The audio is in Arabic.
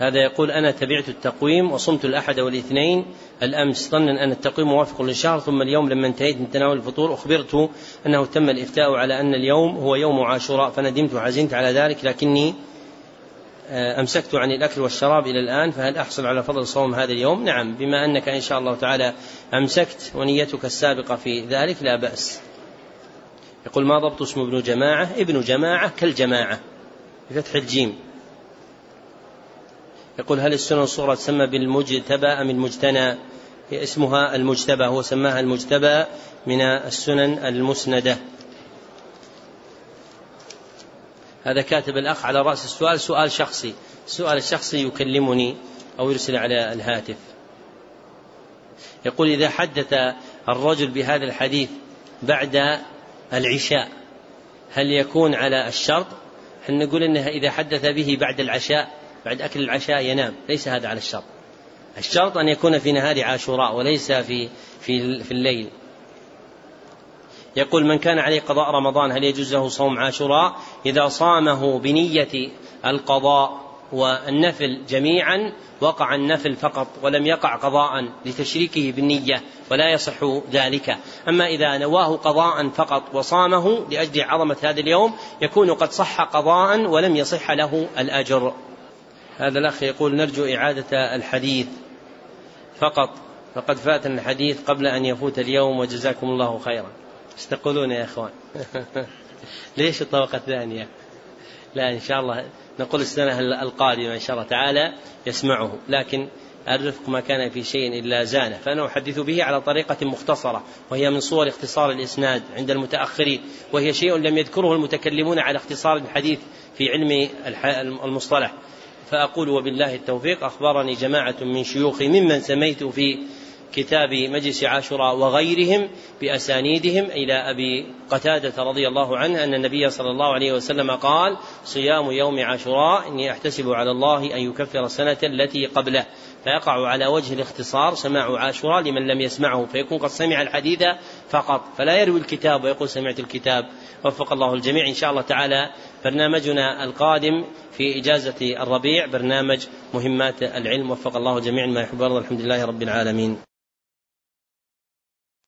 هذا يقول أنا تبعت التقويم وصمت الأحد والاثنين. الأمس ظنا أن التقويم موافق للشهر ثم اليوم لما انتهيت من تناول الفطور أخبرت أنه تم الإفتاء على أن اليوم هو يوم عاشوراء فندمت وحزنت على ذلك لكني آه، أمسكت عن الأكل والشراب إلى الآن فهل أحصل على فضل صوم هذا اليوم؟ نعم بما أنك إن شاء الله تعالى أمسكت ونيتك السابقة في ذلك لا بأس. يقول ما ضبط اسم ابن جماعة؟ ابن جماعة كالجماعة بفتح الجيم. يقول هل السنن الصغرى تسمى بالمجتبى أم المجتنى؟ هي اسمها المجتبى هو سماها المجتبى من السنن المسندة. هذا كاتب الأخ على رأس السؤال سؤال شخصي. السؤال الشخصي يكلمني أو يرسل على الهاتف. يقول إذا حدث الرجل بهذا الحديث بعد العشاء هل يكون على الشرط؟ إحنا نقول إنها إذا حدث به بعد العشاء بعد أكل العشاء ينام ليس هذا على الشرط. الشرط أن يكون في نهار عاشوراء وليس في في في الليل. يقول من كان عليه قضاء رمضان هل يجوز له صوم عاشوراء؟ إذا صامه بنية القضاء والنفل جميعا وقع النفل فقط ولم يقع قضاء لتشريكه بالنية ولا يصح ذلك. أما إذا نواه قضاء فقط وصامه لأجل عظمة هذا اليوم يكون قد صح قضاء ولم يصح له الأجر. هذا الأخ يقول نرجو إعادة الحديث فقط فقد فاتنا الحديث قبل أن يفوت اليوم وجزاكم الله خيرا. إيش تقولون يا إخوان؟ ليش الطبقة الثانية؟ لا إن شاء الله نقول السنة القادمة إن شاء الله تعالى يسمعه لكن الرفق ما كان في شيء إلا زانه. فأنا أحدث به على طريقة مختصرة وهي من صور اختصار الإسناد عند المتأخرين وهي شيء لم يذكره المتكلمون على اختصار الحديث في علم المصطلح. فأقول وبالله التوفيق أخبرني جماعة من شيوخي ممن سميت في كتاب مجلس عاشوراء وغيرهم بأسانيدهم إلى أبي قتادة رضي الله عنه أن النبي صلى الله عليه وسلم قال صيام يوم عاشوراء إني أحتسب على الله أن يكفر السنة التي قبله. فيقع على وجه الاختصار سماع عاشوراء لمن لم يسمعه. فيكون قد سمع الحديث فقط فلا يروي الكتاب ويقول سمعت الكتاب. وفق الله الجميع. إن شاء الله تعالى برنامجنا القادم في إجازة الربيع برنامج مهمات العلم. وفق الله جميعا ما يحب الحمد لله رب العالمين.